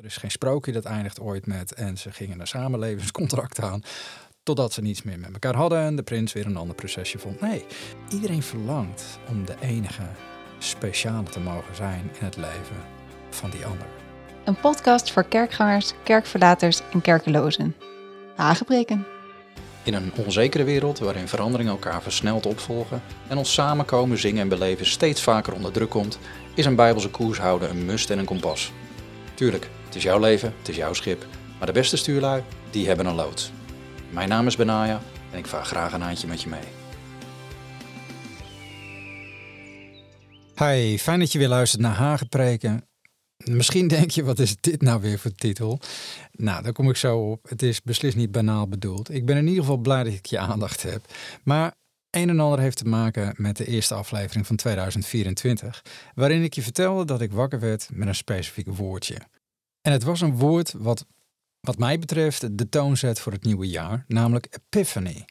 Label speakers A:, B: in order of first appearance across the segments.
A: Er is geen sprookje dat eindigt ooit met en ze gingen een samenlevingscontract aan. Totdat ze niets meer met elkaar hadden en de prins weer een ander procesje vond. Nee, iedereen verlangt om de enige speciale te mogen zijn in het leven van die ander.
B: Een podcast voor kerkgangers, kerkverlaters en kerkelozen. Hagebreken.
A: In een onzekere wereld waarin veranderingen elkaar versneld opvolgen en ons samenkomen, zingen en beleven steeds vaker onder druk komt, is een bijbelse koers houden een must en een kompas. Tuurlijk, het is jouw leven, het is jouw schip, maar de beste stuurlui, die hebben een loods. Mijn naam is Benaya en ik vaar graag een handje met je mee. Hi, fijn dat je weer luistert naar Hagepreken. Misschien denk je, wat is dit nou weer voor titel? Nou, daar kom ik zo op. Het is beslist niet banaal bedoeld. Ik ben in ieder geval blij dat ik je aandacht heb. Maar een en ander heeft te maken met de eerste aflevering van 2024, waarin ik je vertelde dat ik wakker werd met een specifiek woordje. En het was een woord wat, wat mij betreft, de toon zet voor het nieuwe jaar, namelijk epiphany,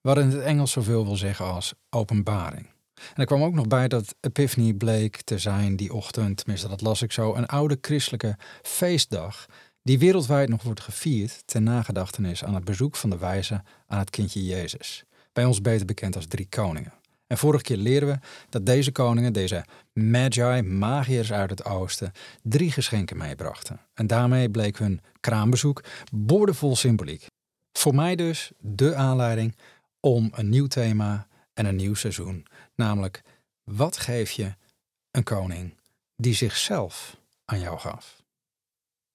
A: wat in het Engels zoveel wil zeggen als openbaring. En er kwam ook nog bij dat Epiphany bleek te zijn die ochtend, tenminste dat las ik zo, een oude christelijke feestdag die wereldwijd nog wordt gevierd ten nagedachtenis aan het bezoek van de wijze aan het kindje Jezus. Bij ons beter bekend als drie koningen. En vorige keer leren we dat deze koningen, deze magi, magiërs uit het oosten, drie geschenken meebrachten. En daarmee bleek hun kraambezoek boordevol symboliek. Voor mij dus de aanleiding om een nieuw thema en een nieuw seizoen. Namelijk, wat geef je een koning die zichzelf aan jou gaf?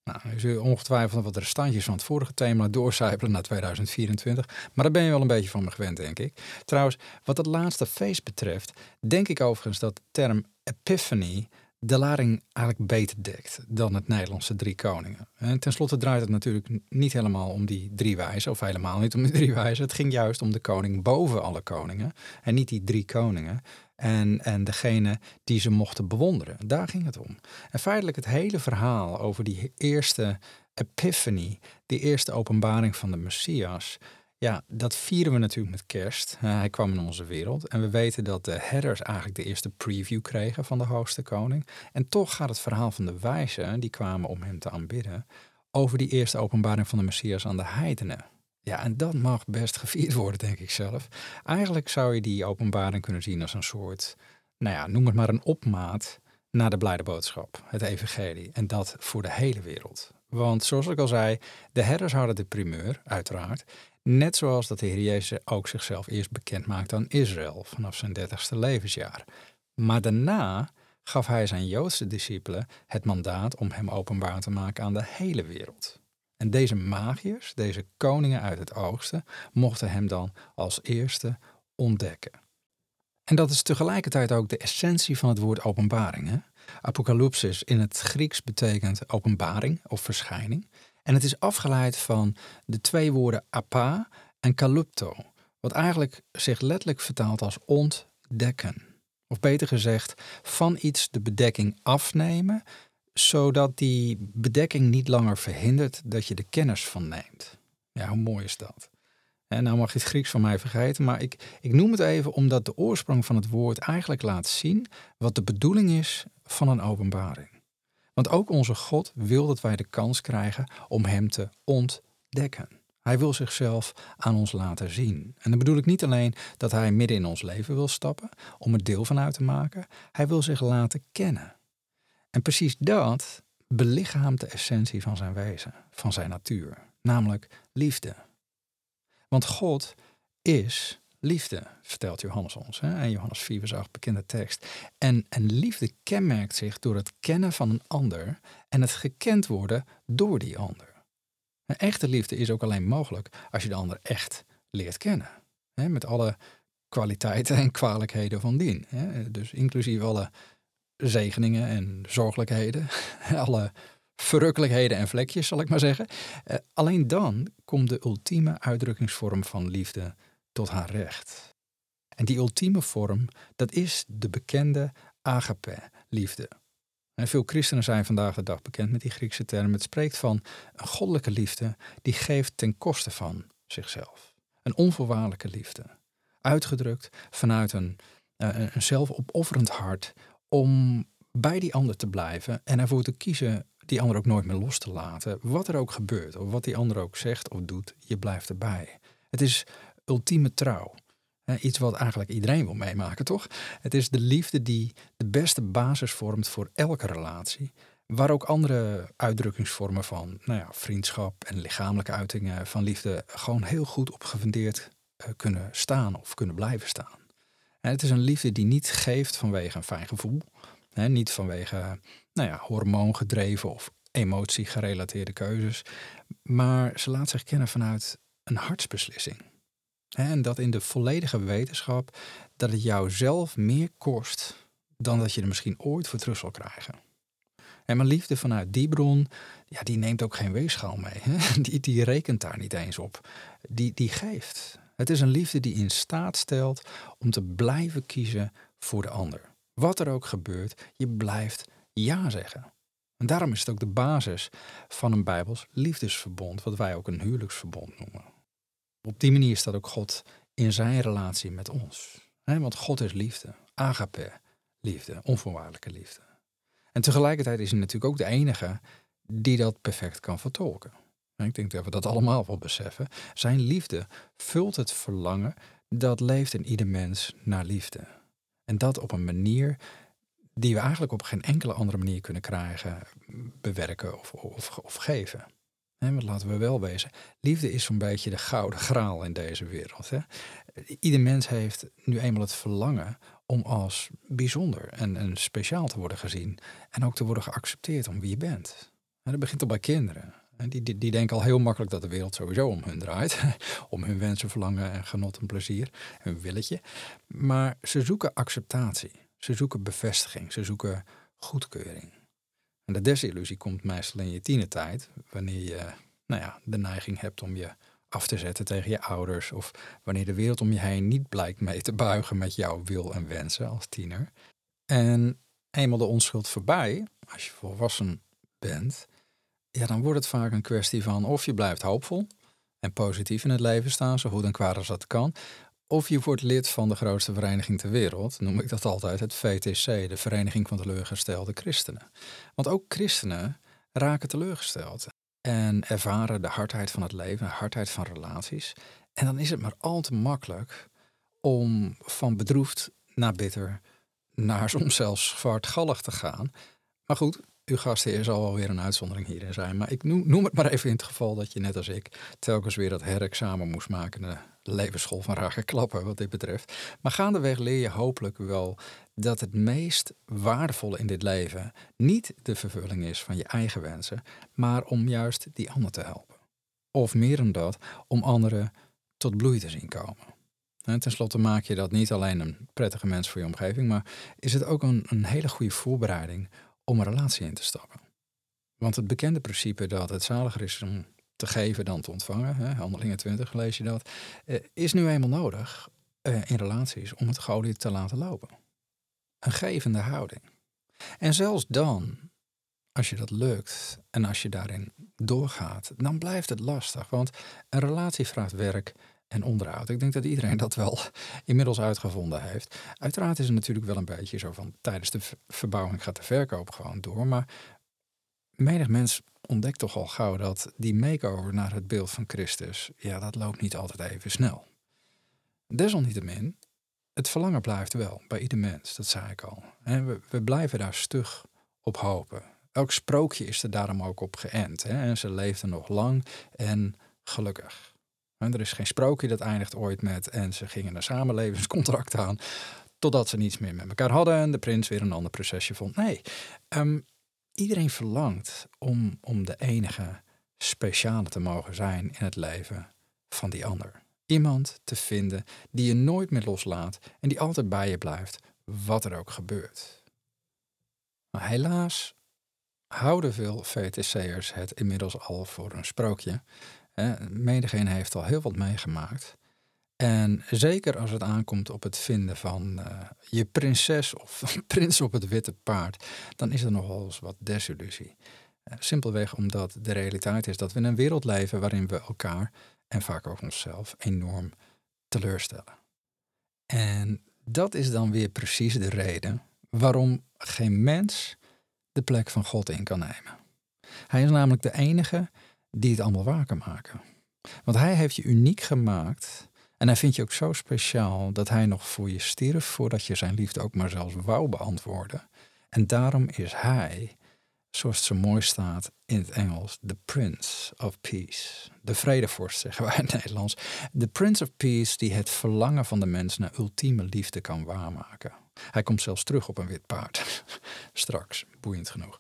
A: Nou, u zult ongetwijfeld wat restantjes van het vorige thema doorcijpelen naar 2024. Maar daar ben je wel een beetje van me gewend, denk ik. Trouwens, wat het laatste feest betreft, denk ik overigens dat de term Epiphany de lading eigenlijk beter dekt dan het Nederlandse drie koningen. En tenslotte draait het natuurlijk niet helemaal om die drie wijzen, of helemaal niet om die drie wijzen. Het ging juist om de koning boven alle koningen en niet die drie koningen. En, en degene die ze mochten bewonderen. Daar ging het om. En feitelijk het hele verhaal over die eerste epiphany, die eerste openbaring van de Messias, ja, dat vieren we natuurlijk met kerst. hij kwam in onze wereld. En we weten dat de herders eigenlijk de eerste preview kregen van de hoogste koning. En toch gaat het verhaal van de wijzen, die kwamen om hem te aanbidden, over die eerste openbaring van de Messias aan de heidenen. Ja, en dat mag best gevierd worden, denk ik zelf. Eigenlijk zou je die openbaring kunnen zien als een soort, nou ja, noem het maar een opmaat naar de blijde boodschap, het evangelie. En dat voor de hele wereld. Want zoals ik al zei, de herders hadden de primeur, uiteraard. Net zoals dat de Heer Jezus ook zichzelf eerst bekend maakte aan Israël vanaf zijn dertigste levensjaar. Maar daarna gaf hij zijn Joodse discipelen het mandaat om hem openbaar te maken aan de hele wereld. En deze magiërs, deze koningen uit het oosten, mochten hem dan als eerste ontdekken. En dat is tegelijkertijd ook de essentie van het woord openbaring. Apocalypsis in het Grieks betekent openbaring of verschijning. En het is afgeleid van de twee woorden apa en kalupto, wat eigenlijk zich letterlijk vertaalt als ontdekken. Of beter gezegd, van iets de bedekking afnemen, zodat die bedekking niet langer verhindert dat je de kennis van neemt. Ja, hoe mooi is dat? En nou mag je het Grieks van mij vergeten, maar ik, ik noem het even omdat de oorsprong van het woord eigenlijk laat zien wat de bedoeling is van een openbaring. Want ook onze God wil dat wij de kans krijgen om Hem te ontdekken. Hij wil zichzelf aan ons laten zien. En dan bedoel ik niet alleen dat Hij midden in ons leven wil stappen om er deel van uit te maken. Hij wil zich laten kennen. En precies dat belichaamt de essentie van zijn wezen, van zijn natuur, namelijk liefde. Want God is liefde, vertelt Johannes ons. Hè? En Johannes 4 is ook bekende tekst. En, en liefde kenmerkt zich door het kennen van een ander en het gekend worden door die ander. Een echte liefde is ook alleen mogelijk als je de ander echt leert kennen. Hè? Met alle kwaliteiten en kwalijkheden van dien. Hè? Dus inclusief alle zegeningen en zorgelijkheden, alle verrukkelijkheden en vlekjes, zal ik maar zeggen. Uh, alleen dan komt de ultieme uitdrukkingsvorm van liefde tot haar recht. En die ultieme vorm, dat is de bekende agape, liefde. En veel christenen zijn vandaag de dag bekend met die Griekse term. Het spreekt van een goddelijke liefde die geeft ten koste van zichzelf. Een onvoorwaardelijke liefde. Uitgedrukt vanuit een, uh, een zelfopofferend hart om bij die ander te blijven en ervoor te kiezen die ander ook nooit meer los te laten. Wat er ook gebeurt, of wat die ander ook zegt of doet, je blijft erbij. Het is ultieme trouw. Iets wat eigenlijk iedereen wil meemaken, toch? Het is de liefde die de beste basis vormt voor elke relatie. Waar ook andere uitdrukkingsvormen van nou ja, vriendschap en lichamelijke uitingen van liefde gewoon heel goed op gefundeerd eh, kunnen staan of kunnen blijven staan. Het is een liefde die niet geeft vanwege een fijn gevoel, niet vanwege nou ja, hormoongedreven of emotiegerelateerde keuzes, maar ze laat zich kennen vanuit een hartsbeslissing. En dat in de volledige wetenschap dat het jou zelf meer kost dan dat je er misschien ooit voor terug zal krijgen. En mijn liefde vanuit die bron, ja, die neemt ook geen weegschaal mee. Die, die rekent daar niet eens op. Die, die geeft. Het is een liefde die in staat stelt om te blijven kiezen voor de ander. Wat er ook gebeurt, je blijft ja zeggen. En daarom is het ook de basis van een Bijbels liefdesverbond, wat wij ook een huwelijksverbond noemen. Op die manier staat ook God in zijn relatie met ons. Want God is liefde, agape, liefde, onvoorwaardelijke liefde. En tegelijkertijd is hij natuurlijk ook de enige die dat perfect kan vertolken. Ik denk dat we dat allemaal wel beseffen. Zijn liefde vult het verlangen dat leeft in ieder mens naar liefde. En dat op een manier die we eigenlijk op geen enkele andere manier kunnen krijgen, bewerken of, of, of geven. He, want laten we wel wezen, liefde is zo'n beetje de gouden graal in deze wereld. Ieder mens heeft nu eenmaal het verlangen om als bijzonder en, en speciaal te worden gezien. En ook te worden geaccepteerd om wie je bent. En dat begint al bij kinderen. Die, die, die, denken al heel makkelijk dat de wereld sowieso om hun draait. om hun wensen, verlangen en genot en plezier. Hun willetje. Maar ze zoeken acceptatie. Ze zoeken bevestiging. Ze zoeken goedkeuring. En de desillusie komt meestal in je tienertijd. Wanneer je nou ja, de neiging hebt om je af te zetten tegen je ouders. Of wanneer de wereld om je heen niet blijkt mee te buigen met jouw wil en wensen als tiener. En eenmaal de onschuld voorbij, als je volwassen bent, ja, dan wordt het vaak een kwestie van of je blijft hoopvol en positief in het leven staan, zo goed en kwaad als dat kan. Of je wordt lid van de grootste vereniging ter wereld, noem ik dat altijd, het VTC, de Vereniging van Teleurgestelde Christenen. Want ook christenen raken teleurgesteld en ervaren de hardheid van het leven, de hardheid van relaties. En dan is het maar al te makkelijk om van bedroefd naar bitter, naar soms zelfs zwartgallig te gaan. Maar goed, uw gastheer zal wel weer een uitzondering hierin zijn. Maar ik noem, het maar even in het geval dat je net als ik telkens weer dat herexamen moest maken. De levensschool van rage klappen wat dit betreft. Maar gaandeweg leer je hopelijk wel dat het meest waardevolle in dit leven niet de vervulling is van je eigen wensen, maar om juist die ander te helpen. Of meer dan dat, om anderen tot bloei te zien komen. En ten slotte maak je dat niet alleen een prettige mens voor je omgeving, maar is het ook een, een hele goede voorbereiding om een relatie in te stappen. Want het bekende principe dat het zaliger is om te geven dan te ontvangen, hè, Handelingen 20 lees je dat, eh, is nu eenmaal nodig eh, in relaties om het gouden te laten lopen. Een gevende houding. En zelfs dan, als je dat lukt en als je daarin doorgaat, dan blijft het lastig. Want een relatie vraagt werk en onderhoud. Ik denk dat iedereen dat wel inmiddels uitgevonden heeft. Uiteraard is het natuurlijk wel een beetje zo van tijdens de verbouwing gaat de verkoop gewoon door. Maar menig mens ontdekt toch al gauw dat die makeover naar het beeld van Christus, ja, dat loopt niet altijd even snel. Desalniettemin, het verlangen blijft wel bij ieder mens, dat zei ik al. We, we blijven daar stug op hopen. Elk sprookje is er daarom ook op geënt. Hè? En ze leefden nog lang en gelukkig. Er is geen sprookje dat eindigt ooit met en ze gingen een samenlevingscontract aan. Totdat ze niets meer met elkaar hadden en de prins weer een ander procesje vond. Nee, ehm, iedereen verlangt om, om de enige speciale te mogen zijn in het leven van die ander. Iemand te vinden die je nooit meer loslaat en die altijd bij je blijft, wat er ook gebeurt. Maar helaas houden veel VTC'ers het inmiddels al voor een sprookje. Menigeen heeft al heel wat meegemaakt. En zeker als het aankomt op het vinden van uh, je prinses of prins op het witte paard, dan is er nogal eens wat desillusie. Uh, simpelweg omdat de realiteit is dat we in een wereld leven waarin we elkaar en vaak ook onszelf enorm teleurstellen. En dat is dan weer precies de reden waarom geen mens de plek van God in kan nemen. Hij is namelijk de enige die het allemaal waar kan maken. Want hij heeft je uniek gemaakt. En hij vindt je ook zo speciaal dat hij nog voor je stierf voordat je zijn liefde ook maar zelfs wou beantwoorden. En daarom is hij, zoals het zo mooi staat in het Engels, the Prince of Peace. De vredevorst zeggen wij in het Nederlands. De Prince of Peace die het verlangen van de mens naar ultieme liefde kan waarmaken. Hij komt zelfs terug op een wit paard. Straks, boeiend genoeg.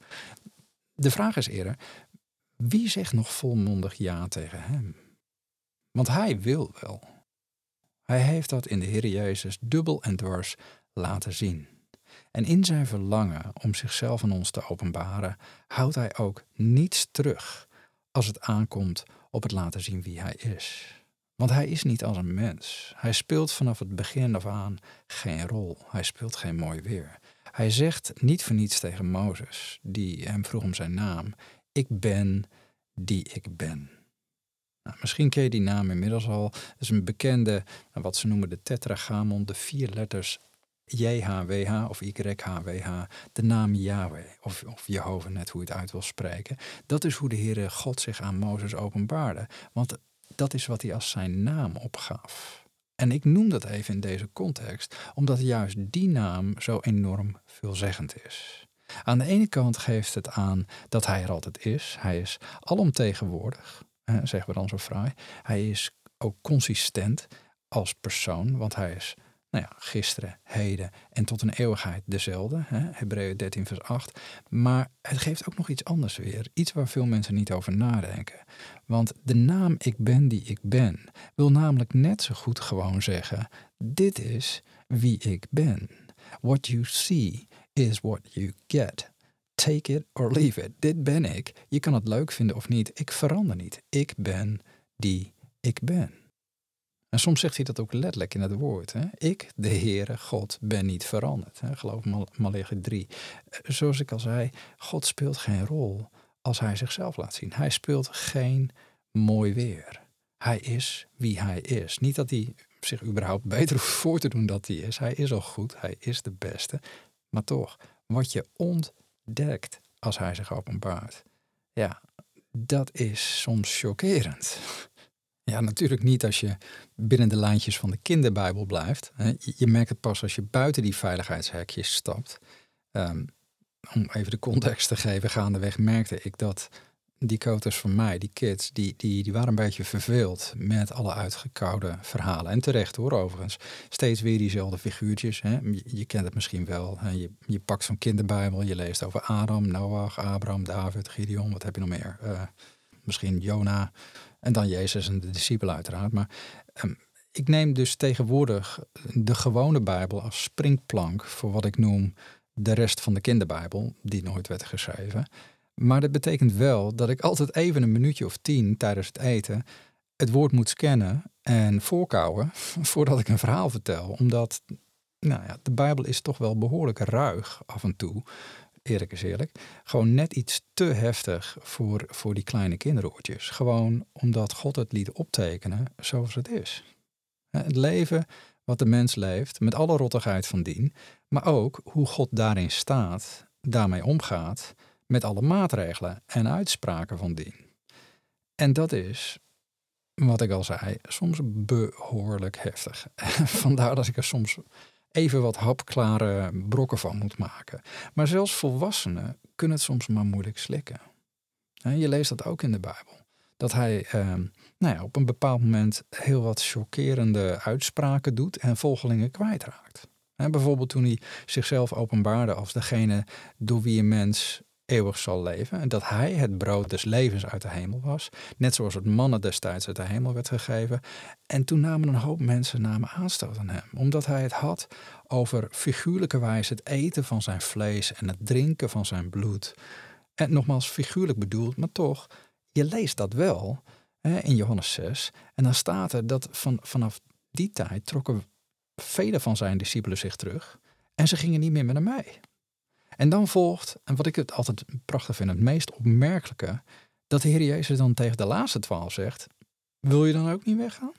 A: De vraag is eerder, wie zegt nog volmondig ja tegen hem? Want hij wil wel. Hij heeft dat in de Heer Jezus dubbel en dwars laten zien. En in zijn verlangen om zichzelf aan ons te openbaren, houdt hij ook niets terug als het aankomt op het laten zien wie hij is. Want hij is niet als een mens. Hij speelt vanaf het begin af aan geen rol. Hij speelt geen mooi weer. Hij zegt niet voor niets tegen Mozes, die hem vroeg om zijn naam: Ik ben die ik ben. Nou, misschien ken je die naam inmiddels al. Dat is een bekende, wat ze noemen de tetragramon, de vier letters JHWH of YHWH, de naam Yahweh of, of Jehovah, net hoe je het uit wil spreken. Dat is hoe de Heere God zich aan Mozes openbaarde. Want dat is wat hij als zijn naam opgaf. En ik noem dat even in deze context, omdat juist die naam zo enorm veelzeggend is. Aan de ene kant geeft het aan dat hij er altijd is. Hij is alomtegenwoordig, zeggen we dan zo fraai. Hij is ook consistent als persoon, want hij is nou ja, gisteren, heden en tot een eeuwigheid dezelfde. Hebreeën 13 vers 8. Maar het geeft ook nog iets anders weer. Iets waar veel mensen niet over nadenken. Want de naam ik ben die ik ben wil namelijk net zo goed gewoon zeggen: dit is wie ik ben. What you see is what you get. Take it or leave it. Dit ben ik. Je kan het leuk vinden of niet. Ik verander niet. Ik ben die ik ben. En soms zegt hij dat ook letterlijk in het woord. Hè? Ik, de Heere God, ben niet veranderd. Hè? Geloof Mal Malachi 3. Eh, zoals ik al zei, God speelt geen rol als hij zichzelf laat zien. Hij speelt geen mooi weer. Hij is wie hij is. Niet dat hij zich überhaupt beter hoeft voor te doen dat hij is. Hij is al goed, hij is de beste. Maar toch, wat je ontdekt als hij zich openbaart, ja, dat is soms chockerend. Ja, natuurlijk niet als je binnen de lijntjes van de kinderbijbel blijft. Je merkt het pas als je buiten die veiligheidshekjes stapt. Um, om even de context te geven, gaandeweg merkte ik dat die koters van mij, die kids, die, die, die waren een beetje verveeld met alle uitgekoude verhalen. En terecht hoor, overigens. Steeds weer diezelfde figuurtjes. Hè? Je, kent het misschien wel. Hè? Je, je pakt zo'n kinderbijbel, je leest over Adam, Noach, Abraham, David, Gideon, wat heb je nog meer? Uh, misschien Jona. En dan Jezus en de discipelen uiteraard. Maar um, ik neem dus tegenwoordig de gewone Bijbel als springplank voor wat ik noem de rest van de kinderbijbel, die nooit werd geschreven. Maar dat betekent wel dat ik altijd even een minuutje of tien tijdens het eten het woord moet scannen en voorkouwen voordat ik een verhaal vertel. Omdat nou ja, de Bijbel is toch wel behoorlijk ruig af en toe eerlijk is eerlijk, gewoon net iets te heftig voor, voor die kleine kinderoortjes. Gewoon omdat God het liet optekenen zoals het is. Het leven wat de mens leeft, met alle rottigheid van dien, maar ook hoe God daarin staat, daarmee omgaat, met alle maatregelen en uitspraken van dien. En dat is, wat ik al zei, soms behoorlijk heftig. Vandaar dat ik er soms even wat hapklare brokken van moet maken. Maar zelfs volwassenen kunnen het soms maar moeilijk slikken. Je leest dat ook in de Bijbel. Dat hij ehm, nou ja, op een bepaald moment heel wat chockerende uitspraken doet en volgelingen kwijtraakt. bijvoorbeeld toen hij zichzelf openbaarde als degene door wie een mens eeuwig zal leven. En dat hij het brood des levens uit de hemel was. Net zoals het mannen destijds uit de hemel werd gegeven. En toen namen een hoop mensen namen aanstoot aan hem. Omdat hij het had over figuurlijke wijze het eten van zijn vlees en het drinken van zijn bloed. En nogmaals figuurlijk bedoeld, maar toch, je leest dat wel hè, in Johannes 6. En dan staat er dat van, vanaf die tijd trokken vele van zijn discipelen zich terug. En ze gingen niet meer met hem mee. En dan volgt, en wat ik het altijd prachtig vind, het meest opmerkelijke, dat de Heer Jezus dan tegen de laatste twaalf zegt: Wil je dan ook niet weggaan?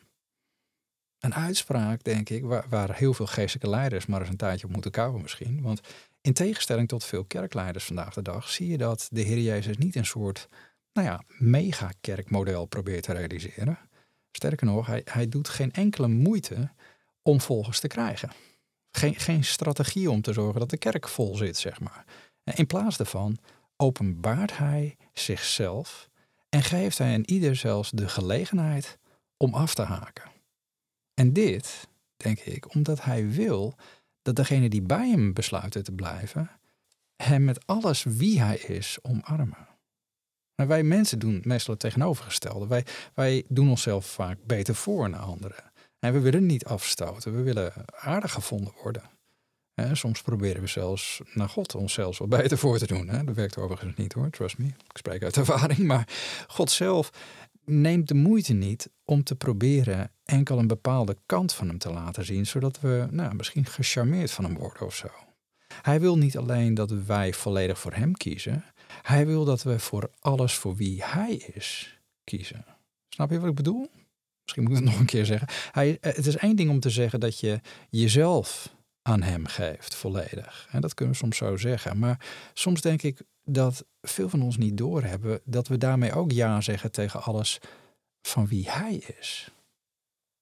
A: Een uitspraak, denk ik, waar, waar heel veel geestelijke leiders maar eens een tijdje op moeten kouwen misschien. Want In tegenstelling tot veel kerkleiders vandaag de dag zie je dat de Heer Jezus niet een soort nou ja, megakerkmodel probeert te realiseren. Sterker nog, hij, hij doet geen enkele moeite om volgers te krijgen. Geen, geen strategie om te zorgen dat de kerk vol zit, zeg maar. In plaats daarvan openbaart hij zichzelf en geeft hij aan ieder zelfs de gelegenheid om af te haken. En dit, denk ik, omdat hij wil dat degene die bij hem besluiten te blijven, hem met alles wie hij is omarmen. Maar wij mensen doen meestal het tegenovergestelde. Wij, wij doen onszelf vaak beter voor naar anderen. En we willen niet afstoten. We willen aardig gevonden worden. En soms proberen we zelfs naar God onszelf wat beter voor te doen. Hè? Dat werkt overigens niet hoor, trust me. Ik spreek uit ervaring. Maar God zelf neemt de moeite niet om te proberen enkel een bepaalde kant van hem te laten zien, zodat we nou, misschien gecharmeerd van hem worden of zo. Hij wil niet alleen dat wij volledig voor hem kiezen, hij wil dat we voor alles voor wie hij is kiezen. Snap je wat ik bedoel? Misschien moet ik het nog een keer zeggen. Hij, eh, het is één ding om te zeggen dat je jezelf aan hem geeft, volledig. En dat kunnen we soms zo zeggen. Maar soms denk ik dat veel van ons niet doorhebben dat we daarmee ook ja zeggen tegen alles van wie hij is.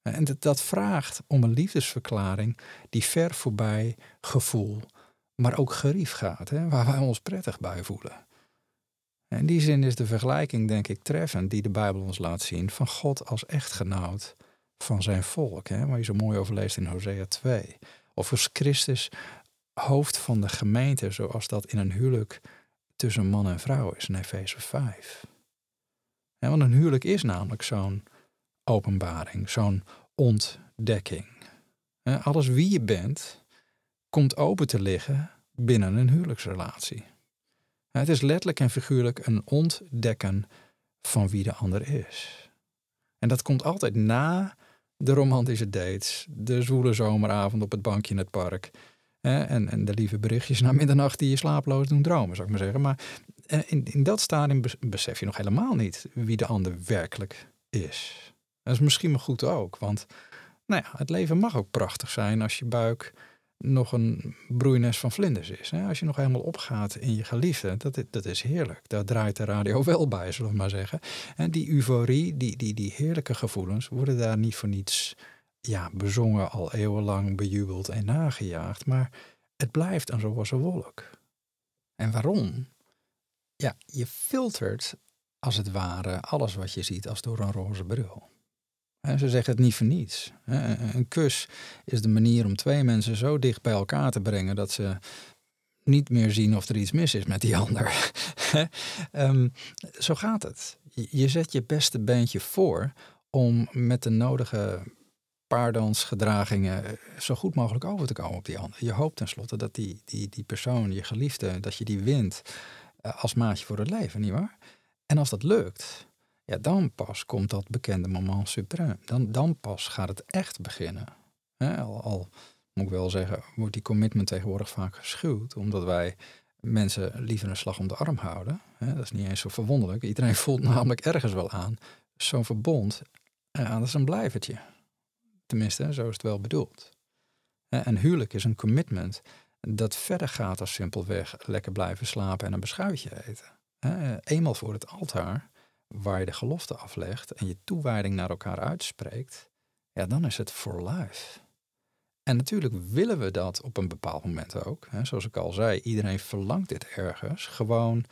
A: En dat, dat vraagt om een liefdesverklaring die ver voorbij gevoel, maar ook gerief gaat, hè, waar wij ons prettig bij voelen. In die zin is de vergelijking, denk ik, treffend die de Bijbel ons laat zien van God als echtgenoot van zijn volk, hè, waar je zo mooi over leest in Hosea 2. Of als Christus hoofd van de gemeente, zoals dat in een huwelijk tussen man en vrouw is in Efeze 5. Ja, want een huwelijk is namelijk zo'n openbaring, zo'n ontdekking. Alles wie je bent, komt open te liggen binnen een huwelijksrelatie. Het is letterlijk en figuurlijk een ontdekken van wie de ander is. En dat komt altijd na de romantische dates, de zwoele zomeravond op het bankje in het park. En, en de lieve berichtjes na middernacht die je slaaploos doen dromen, zou ik maar zeggen. Maar eh, in, in dat stadium besef je nog helemaal niet wie de ander werkelijk is. Dat is misschien maar goed ook, want nou ja, het leven mag ook prachtig zijn als je buik nog een broeines van vlinders is. Als je nog helemaal opgaat in je geliefde, dat, dat is heerlijk. Daar draait de radio wel bij, zullen we maar zeggen. En die euforie, die, die, die heerlijke gevoelens, worden daar niet voor niets ja, bezongen, al eeuwenlang bejubeld en nagejaagd. Maar het blijft een roze wolk. En waarom? Ja, je filtert als het ware alles wat je ziet als door een roze bril. Ze zeggen het niet voor niets. Een kus is de manier om twee mensen zo dicht bij elkaar te brengen dat ze niet meer zien of er iets mis is met die ander. um, zo gaat het. Je zet je beste beentje voor om met de nodige paardansgedragingen zo goed mogelijk over te komen op die ander. Je hoopt tenslotte dat die, die, die persoon, je geliefde, dat je die wint eh, als maatje voor het leven, nietwaar? En als dat lukt, ja, dan pas komt dat bekende moment suprême. Dan, dan pas gaat het echt beginnen. al, al, moet ik wel zeggen, wordt die commitment tegenwoordig vaak geschuwd, omdat wij mensen liever een slag om de arm houden. dat is niet eens zo verwonderlijk. Iedereen voelt namelijk ergens wel aan. Zo'n verbond, ja, dat is een blijvertje. Tenminste, zo is het wel bedoeld. Een huwelijk is een commitment dat verder gaat als simpelweg lekker blijven slapen en een beschuitje eten. Eenmaal voor het altaar waar je de gelofte aflegt en je toewijding naar elkaar uitspreekt, ja, dan is het for life. En natuurlijk willen we dat op een bepaald moment ook. Hè. Zoals ik al zei, iedereen verlangt dit ergens. Gewoon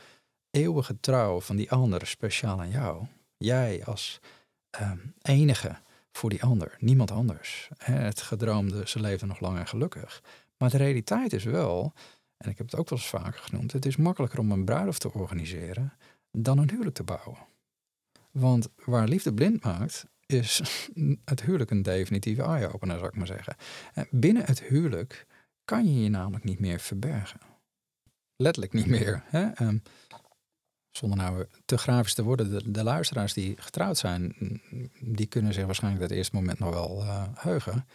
A: eeuwige trouw van die andere speciaal aan jou. Jij als ehm, enige voor die ander, niemand anders. Het gedroomde, ze leefden nog lang en gelukkig. Maar de realiteit is wel, en ik heb het ook wel eens vaker genoemd, het is makkelijker om een bruiloft te organiseren dan een huwelijk te bouwen. Want waar liefde blind maakt, is het huwelijk een definitieve eye-opener, zou ik maar zeggen. Binnen het huwelijk kan je je namelijk niet meer verbergen. Letterlijk niet meer. Hè? Ehm, zonder nou te grafisch te worden, de, luisteraars die getrouwd zijn, die kunnen zich waarschijnlijk dat eerste moment nog wel uh, heugen.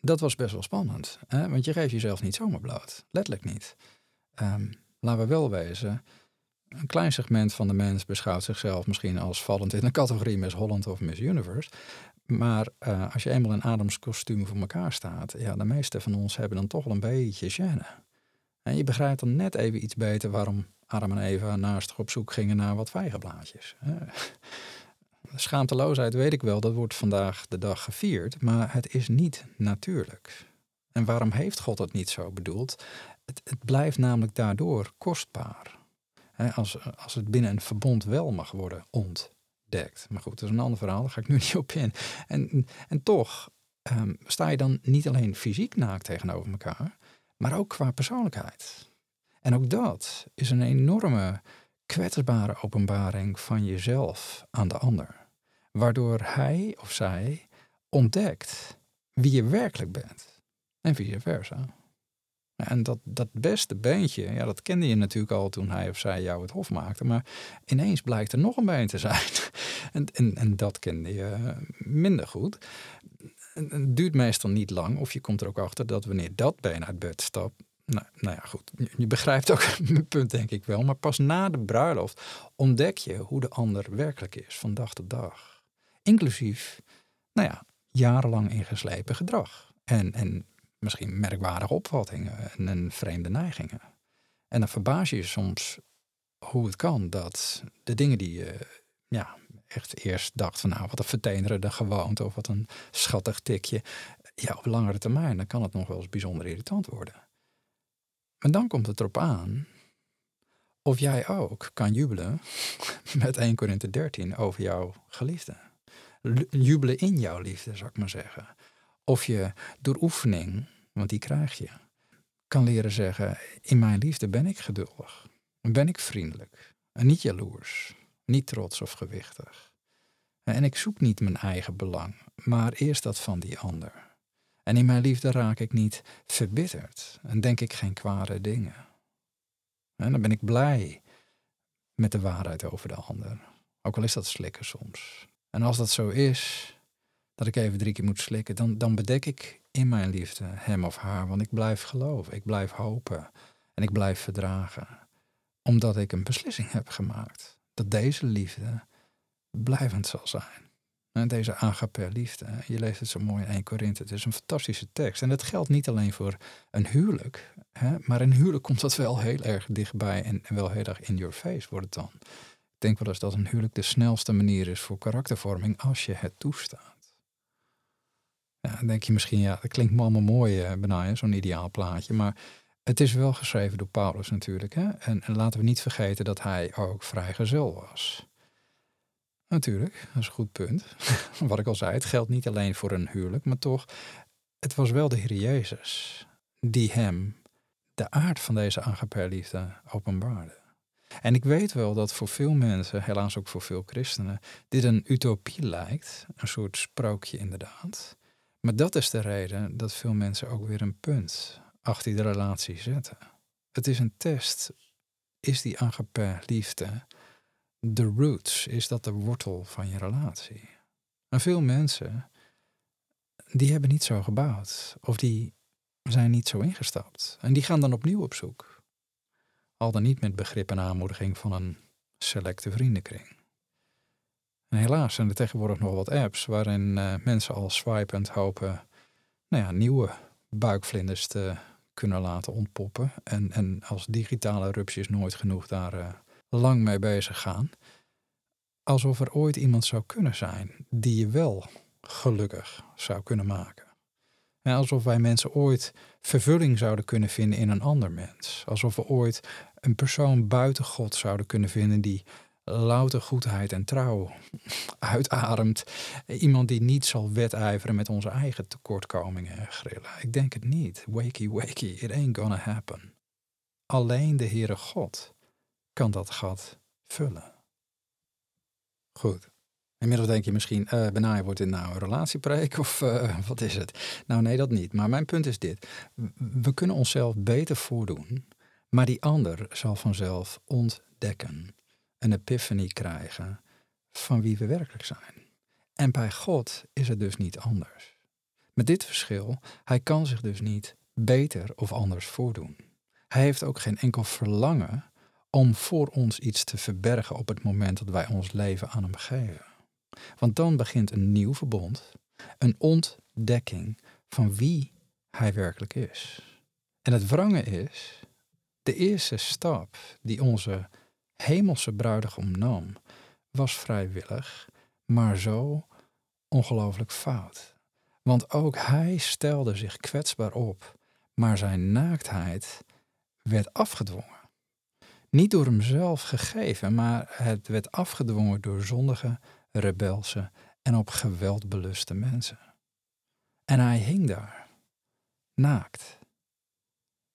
A: Dat was best wel spannend. Hè? Want je geeft jezelf niet zomaar bloot. Letterlijk niet. Um, laten we wel wezen, een klein segment van de mens beschouwt zichzelf misschien als vallend in een categorie Miss Holland of Miss Universe. Maar uh, als je eenmaal in Adams kostuum voor elkaar staat, ja, de meeste van ons hebben dan toch wel een beetje gêne. En je begrijpt dan net even iets beter waarom Adam en Eva naast op zoek gingen naar wat vijgenblaadjes. Schaamteloosheid weet ik wel, dat wordt vandaag de dag gevierd, maar het is niet natuurlijk. En waarom heeft God het niet zo bedoeld? Het, het blijft namelijk daardoor kostbaar. Als, als het binnen een verbond wel mag worden ontdekt. Maar goed, dat is een ander verhaal, daar ga ik nu niet op in. En, en toch ehm, sta je dan niet alleen fysiek naakt tegenover elkaar, maar ook qua persoonlijkheid. En ook dat is een enorme kwetsbare openbaring van jezelf aan de ander. Waardoor hij of zij ontdekt wie je werkelijk bent. En vice versa. En dat, dat beste beentje, ja, dat kende je natuurlijk al toen hij of zij jou het hof maakte. Maar ineens blijkt er nog een been te zijn. en, en, en dat kende je minder goed. het duurt meestal niet lang, of je komt er ook achter dat wanneer dat been uit bed stapt, nou, nou ja, goed. Je begrijpt ook mijn punt, denk ik wel. Maar pas na de bruiloft ontdek je hoe de ander werkelijk is, van dag tot dag. Inclusief, nou ja, jarenlang ingeslepen gedrag. En, en misschien merkwaardige opvattingen en, vreemde neigingen. En dan verbaas je je soms hoe het kan dat de dingen die je ja, echt eerst dacht van nou wat een vertenerende gewoonte of wat een schattig tikje. Ja, op langere termijn dan kan het nog wel eens bijzonder irritant worden. En dan komt het erop aan of jij ook kan jubelen met 1 Korinthe 13 over jouw geliefde. Jubelen in jouw liefde, zou ik maar zeggen. Of je door oefening, want die krijg je, kan leren zeggen: In mijn liefde ben ik geduldig, ben ik vriendelijk en niet jaloers, niet trots of gewichtig. En ik zoek niet mijn eigen belang, maar eerst dat van die ander. En in mijn liefde raak ik niet verbitterd en denk ik geen kwade dingen. En dan ben ik blij met de waarheid over de ander. Ook al is dat slikken soms. En als dat zo is, dat ik even drie keer moet slikken, dan, dan bedek ik in mijn liefde hem of haar. Want ik blijf geloven, ik blijf hopen en ik blijf verdragen. Omdat ik een beslissing heb gemaakt dat deze liefde blijvend zal zijn. Deze agape liefde. Je leest het zo mooi in 1 Korinthe. Het is een fantastische tekst. En dat geldt niet alleen voor een huwelijk. Hè, maar een huwelijk komt dat wel heel erg dichtbij en, wel heel erg in your face wordt het dan. Ik denk wel eens dat een huwelijk de snelste manier is voor karaktervorming als je het toestaat. Ja, dan denk je misschien, ja, dat klinkt allemaal mooi, eh, zo'n ideaal plaatje. Maar het is wel geschreven door Paulus natuurlijk. Hè? En, en laten we niet vergeten dat hij ook vrijgezel was. Natuurlijk, dat is een goed punt. Wat ik al zei, het geldt niet alleen voor een huwelijk, maar toch, het was wel de Heer Jezus die hem de aard van deze agape-liefde openbaarde. En ik weet wel dat voor veel mensen, helaas ook voor veel christenen, dit een utopie lijkt, een soort sprookje inderdaad. Maar dat is de reden dat veel mensen ook weer een punt achter de relatie zetten. Het is een test. Is die agape-liefde de roots, is dat de wortel van je relatie. En veel mensen, die hebben niet zo gebouwd. Of die zijn niet zo ingestapt. En die gaan dan opnieuw op zoek. Al dan niet met begrip en aanmoediging van een selecte vriendenkring. Helaas zijn er tegenwoordig nog wat apps waarin uh, mensen al swipend hopen nou ja, nieuwe buikvlinders te kunnen laten ontpoppen. En, en als digitale rupsjes nooit genoeg daar uh, lang mee bezig gaan. Alsof er ooit iemand zou kunnen zijn die je wel gelukkig zou kunnen maken. En alsof wij mensen ooit vervulling zouden kunnen vinden in een ander mens. Alsof we ooit een persoon buiten God zouden kunnen vinden die louter goedheid en trouw uitademt. Iemand die niet zal wedijveren met onze eigen tekortkomingen en grillen. Ik denk het niet. Wakey, wakey, it ain't gonna happen. Alleen de Heere God kan dat gat vullen. Goed. Inmiddels denk je misschien, uh, wordt dit nou een relatiepreek of uh, wat is het? Nou nee, dat niet. Maar mijn punt is dit. We kunnen onszelf beter voordoen, maar die ander zal vanzelf ontdekken. Een epiphany krijgen van wie we werkelijk zijn. En bij God is het dus niet anders. Met dit verschil, hij kan zich dus niet beter of anders voordoen. Hij heeft ook geen enkel verlangen om voor ons iets te verbergen op het moment dat wij ons leven aan Hem geven. Want dan begint een nieuw verbond, een ontdekking van wie Hij werkelijk is. En het wrange is De eerste stap die onze hemelse bruidegom nam, was vrijwillig, maar zo ongelooflijk fout. Want ook hij stelde zich kwetsbaar op, maar zijn naaktheid werd afgedwongen. Niet door hemzelf gegeven, maar het werd afgedwongen door zondige, rebelse en op geweld beluste mensen. En hij hing daar, naakt.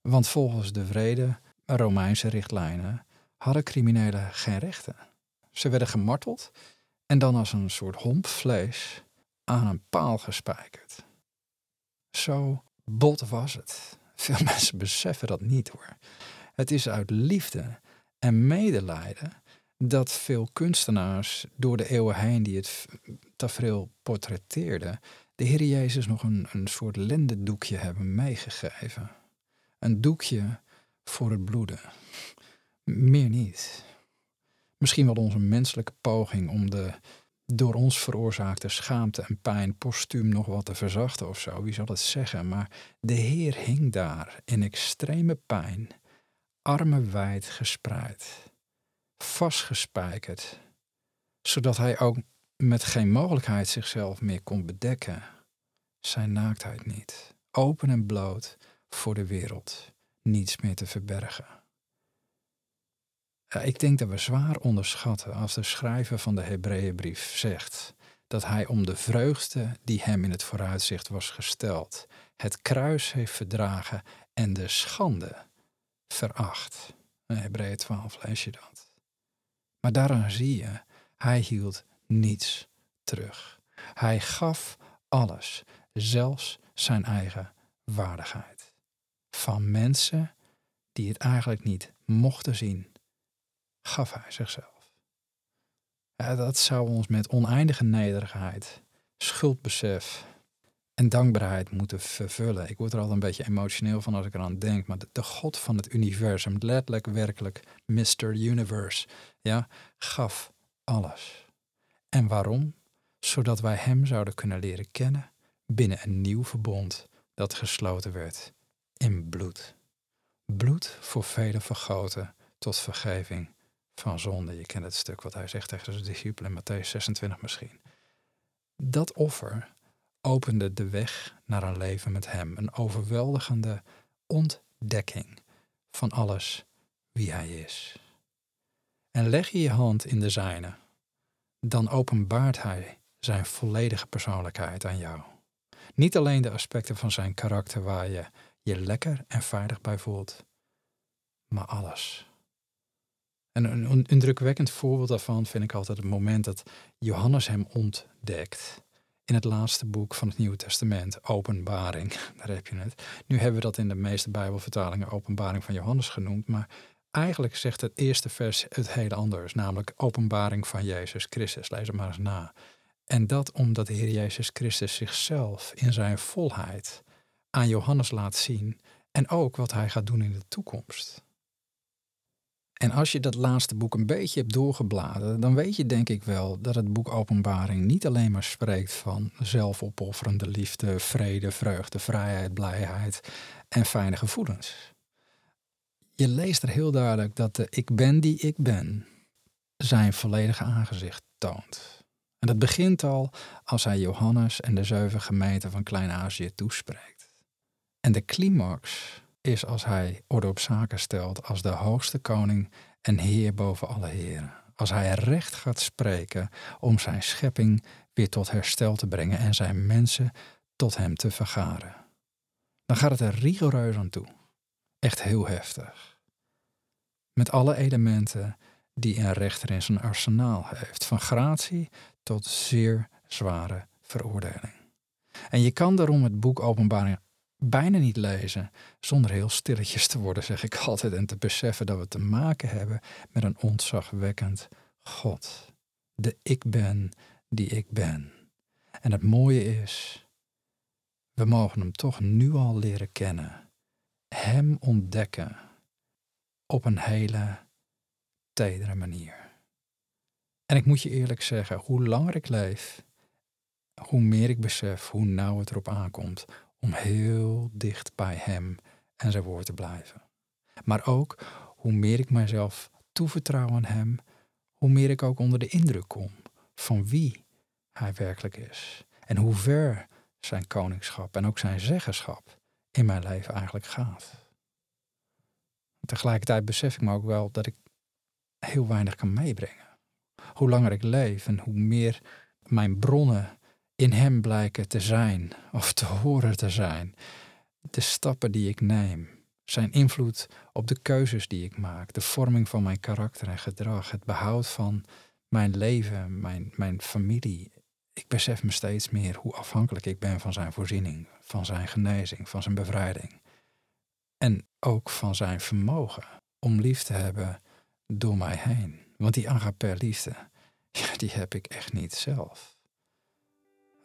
A: Want volgens de vrede Romeinse richtlijnen hadden criminelen geen rechten. Ze werden gemarteld en dan als een soort homp vlees aan een paal gespijkerd. Zo bot was het. Veel mensen beseffen dat niet hoor. Het is uit liefde en medelijden dat veel kunstenaars door de eeuwen heen die het tafereel portretteerden, de Heer Jezus nog een, een soort lendendoekje hebben meegegeven. Een doekje voor het bloeden. Meer niet. Misschien wel onze menselijke poging om de door ons veroorzaakte schaamte en pijn postuum nog wat te verzachten of zo, wie zal het zeggen, maar de Heer hing daar in extreme pijn, armen wijd gespreid, vastgespijkerd, zodat hij ook met geen mogelijkheid zichzelf meer kon bedekken, zijn naaktheid niet, open en bloot voor de wereld, niets meer te verbergen. Ik denk dat we zwaar onderschatten als de schrijver van de Hebreeënbrief zegt dat hij om de vreugde die hem in het vooruitzicht was gesteld, het kruis heeft verdragen en de schande veracht. Hebreeën 12 lees je dat. Maar daaraan zie je, hij hield niets terug. Hij gaf alles, zelfs zijn eigen waardigheid. Van mensen die het eigenlijk niet mochten zien, gaf hij zichzelf. dat zou ons met oneindige nederigheid, schuldbesef en dankbaarheid moeten vervullen. Ik word er altijd een beetje emotioneel van als ik eraan denk, maar de, de God van het universum, letterlijk werkelijk Mr. Universe, ja, gaf alles. En waarom? Zodat wij Hem zouden kunnen leren kennen binnen een nieuw verbond dat gesloten werd in bloed. Bloed voor velen vergoten tot vergeving van zonde. Je kent het stuk wat hij zegt tegen zijn discipelen in Matthäus 26 misschien. Dat offer opende de weg naar een leven met Hem, een overweldigende ontdekking van alles wie Hij is. En leg je je hand in de zijne, dan openbaart Hij Zijn volledige persoonlijkheid aan jou. Niet alleen de aspecten van Zijn karakter waar je je lekker en veilig bij voelt, maar alles. En een indrukwekkend voorbeeld daarvan vind ik altijd het moment dat Johannes hem ontdekt in het laatste boek van het Nieuwe Testament, Openbaring. Daar heb je het. Nu hebben we dat in de meeste Bijbelvertalingen Openbaring van Johannes genoemd, maar eigenlijk zegt het eerste vers het hele anders, namelijk Openbaring van Jezus Christus. Lees het maar eens na. En dat omdat de Heer Jezus Christus zichzelf in zijn volheid aan Johannes laat zien en ook wat hij gaat doen in de toekomst. En als je dat laatste boek een beetje hebt doorgebladerd, dan weet je denk ik wel dat het boek Openbaring niet alleen maar spreekt van zelfopofferende liefde, vrede, vreugde, vrijheid, blijheid en fijne gevoelens. Je leest er heel duidelijk dat de ik ben die ik ben zijn volledige aangezicht toont. En dat begint al als hij Johannes en de zeven gemeenten van Klein-Azië toespreekt. En de climax is als hij orde op zaken stelt als de hoogste koning en heer boven alle heren. Als hij recht gaat spreken om zijn schepping weer tot herstel te brengen en zijn mensen tot hem te vergaren. Dan gaat het er rigoureus aan toe. Echt heel heftig. Met alle elementen die een rechter in zijn arsenaal heeft, van gratie tot zeer zware veroordeling. En je kan daarom het boek Openbaring bijna niet lezen zonder heel stilletjes te worden, zeg ik altijd, en te beseffen dat we te maken hebben met een ontzagwekkend God. De ik ben die ik ben. En het mooie is, we mogen hem toch nu al leren kennen, hem ontdekken op een hele tedere manier. En ik moet je eerlijk zeggen, hoe langer ik leef, hoe meer ik besef hoe nauw het erop aankomt om heel dicht bij Hem en zijn woord te blijven. Maar ook hoe meer ik mijzelf toevertrouw aan Hem, hoe meer ik ook onder de indruk kom van wie Hij werkelijk is. En hoe ver zijn koningschap en ook zijn zeggenschap in mijn leven eigenlijk gaat. Tegelijkertijd besef ik me ook wel dat ik heel weinig kan meebrengen. Hoe langer ik leef en hoe meer mijn bronnen in Hem blijken te zijn of te horen te zijn. De stappen die ik neem, zijn invloed op de keuzes die ik maak, de vorming van mijn karakter en gedrag, het behoud van mijn leven, mijn, mijn familie. Ik besef me steeds meer hoe afhankelijk ik ben van zijn voorziening, van zijn genezing, van zijn bevrijding. En ook van zijn vermogen om lief te hebben door mij heen. Want die agape liefde, die heb ik echt niet zelf.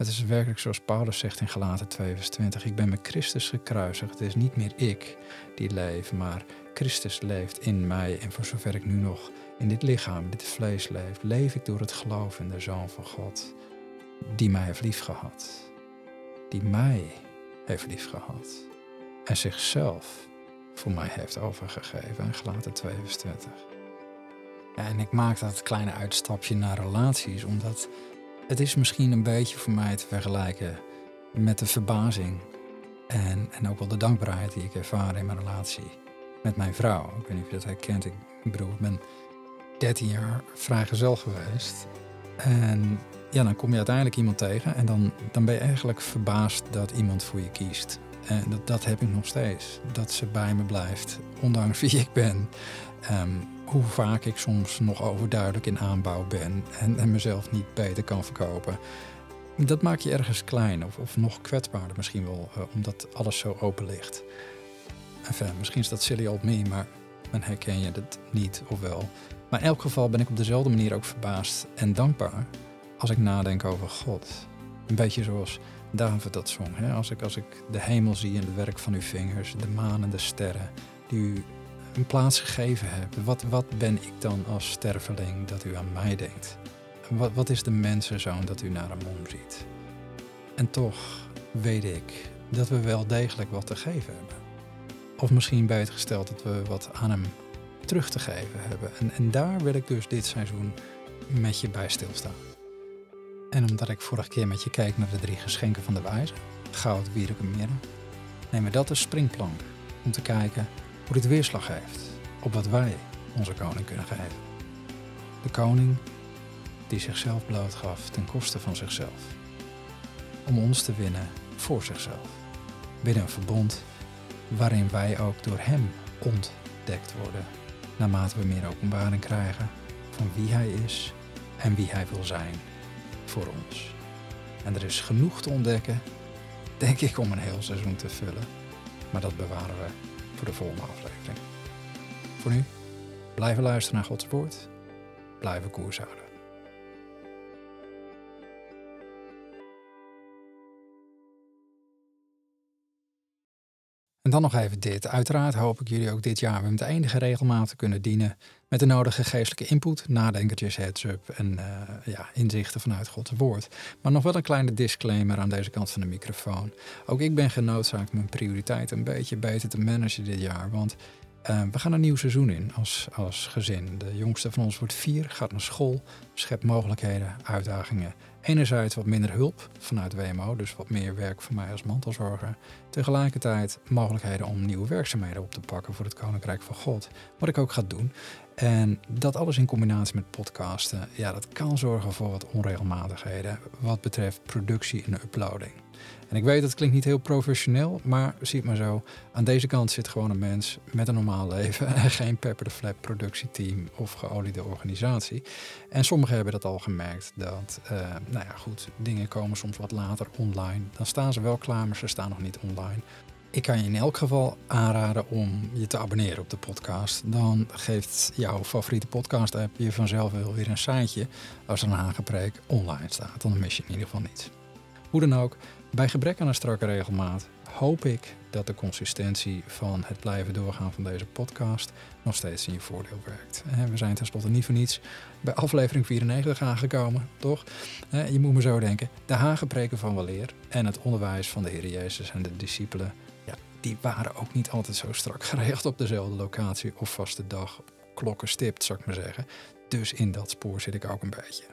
A: Het is werkelijk zoals Paulus zegt in Galaten 2 vers 20. Ik ben met Christus gekruisigd. Het is niet meer ik die leef, maar Christus leeft in mij. En voor zover ik nu nog in dit lichaam, dit vlees leef, leef ik door het geloof in de Zoon van God. Die mij heeft liefgehad. Die mij heeft liefgehad. En zichzelf voor mij heeft overgegeven. In Galaten 2 vers 20. Ja, en ik maak dat kleine uitstapje naar relaties, omdat het is misschien een beetje voor mij te vergelijken met de verbazing en, en ook wel de dankbaarheid die ik ervaar in mijn relatie met mijn vrouw. Ik weet niet of je dat herkent. Ik, bedoel, ik ben 13 jaar vrijgezel geweest. En ja, dan kom je uiteindelijk iemand tegen en dan, dan ben je eigenlijk verbaasd dat iemand voor je kiest. En dat, dat heb ik nog steeds. Dat ze bij me blijft, ondanks wie ik ben. Ehm, hoe vaak ik soms nog overduidelijk in aanbouw ben en, en mezelf niet beter kan verkopen. Dat maakt je ergens klein of, of nog kwetsbaarder misschien wel, uh, omdat alles zo open ligt. Enfin, misschien is dat silly old me, maar dan herken je dat niet of wel. Maar in elk geval ben ik op dezelfde manier ook verbaasd en dankbaar als ik nadenk over God. Een beetje zoals David dat zong. Hè? Als, ik, als ik de hemel zie en het werk van uw vingers, de maan en de sterren die u een plaats gegeven hebt. Wat, wat ben ik dan als sterveling dat u aan mij denkt? Wat, wat is de mensenzoon dat u naar hem omziet? En toch weet ik dat we wel degelijk wat te geven hebben. Of misschien beter gesteld dat we wat aan hem terug te geven hebben. En, en daar wil ik dus dit seizoen met je bij stilstaan. En omdat ik vorige keer met je keek naar de drie geschenken van de wijze, goud, wierik en mirre, neem we dat als springplank om te kijken hoe dit weerslag heeft op wat wij onze koning kunnen geven. De koning die zichzelf blootgaf ten koste van zichzelf. Om ons te winnen voor zichzelf. Binnen een verbond waarin wij ook door hem ontdekt worden. Naarmate we meer openbaring krijgen van wie hij is en wie hij wil zijn voor ons. En er is genoeg te ontdekken, denk ik, om een heel seizoen te vullen. Maar dat bewaren we voor de volgende aflevering. Voor nu, blijven luisteren naar Gods woord, blijven koers houden. En dan nog even dit. Uiteraard hoop ik jullie ook dit jaar weer met enige regelmaat te kunnen dienen met de nodige geestelijke input, nadenkertjes, heads-up en uh, ja, inzichten vanuit Gods woord. Maar nog wel een kleine disclaimer aan deze kant van de microfoon. Ook ik ben genoodzaakt mijn prioriteiten een beetje beter te managen dit jaar, want uh, we gaan een nieuw seizoen in als, als gezin. De jongste van ons wordt vier, gaat naar school, schept mogelijkheden, uitdagingen Enerzijds wat minder hulp vanuit WMO, dus wat meer werk voor mij als mantelzorger. Tegelijkertijd mogelijkheden om nieuwe werkzaamheden op te pakken voor het Koninkrijk van God. Wat ik ook ga doen. En dat alles in combinatie met podcasten, ja, dat kan zorgen voor wat onregelmatigheden wat betreft productie en uploading. En ik weet, dat klinkt niet heel professioneel, maar zie het maar zo. Aan deze kant zit gewoon een mens met een normaal leven en geen pepper the flap productieteam of geoliede organisatie. En sommigen hebben dat al gemerkt, dat, uh, nou ja, goed, dingen komen soms wat later online. Dan staan ze wel klaar, maar ze staan nog niet online. Ik kan je in elk geval aanraden om je te abonneren op de podcast. Dan geeft jouw favoriete podcast app je vanzelf wel weer een seintje als er een aangepreek online staat. Dan mis je in ieder geval niets. Hoe dan ook, bij gebrek aan een strakke regelmaat hoop ik dat de consistentie van het blijven doorgaan van deze podcast nog steeds in je voordeel werkt. We zijn tenslotte niet voor niets bij aflevering 94 aangekomen, toch? Je moet me zo denken, de hagepreken van weleer en het onderwijs van de Heer Jezus en de discipelen, die waren ook niet altijd zo strak geregeld op dezelfde locatie of vaste dag. Klokken stipt, zou ik maar zeggen. Dus in dat spoor zit ik ook een beetje.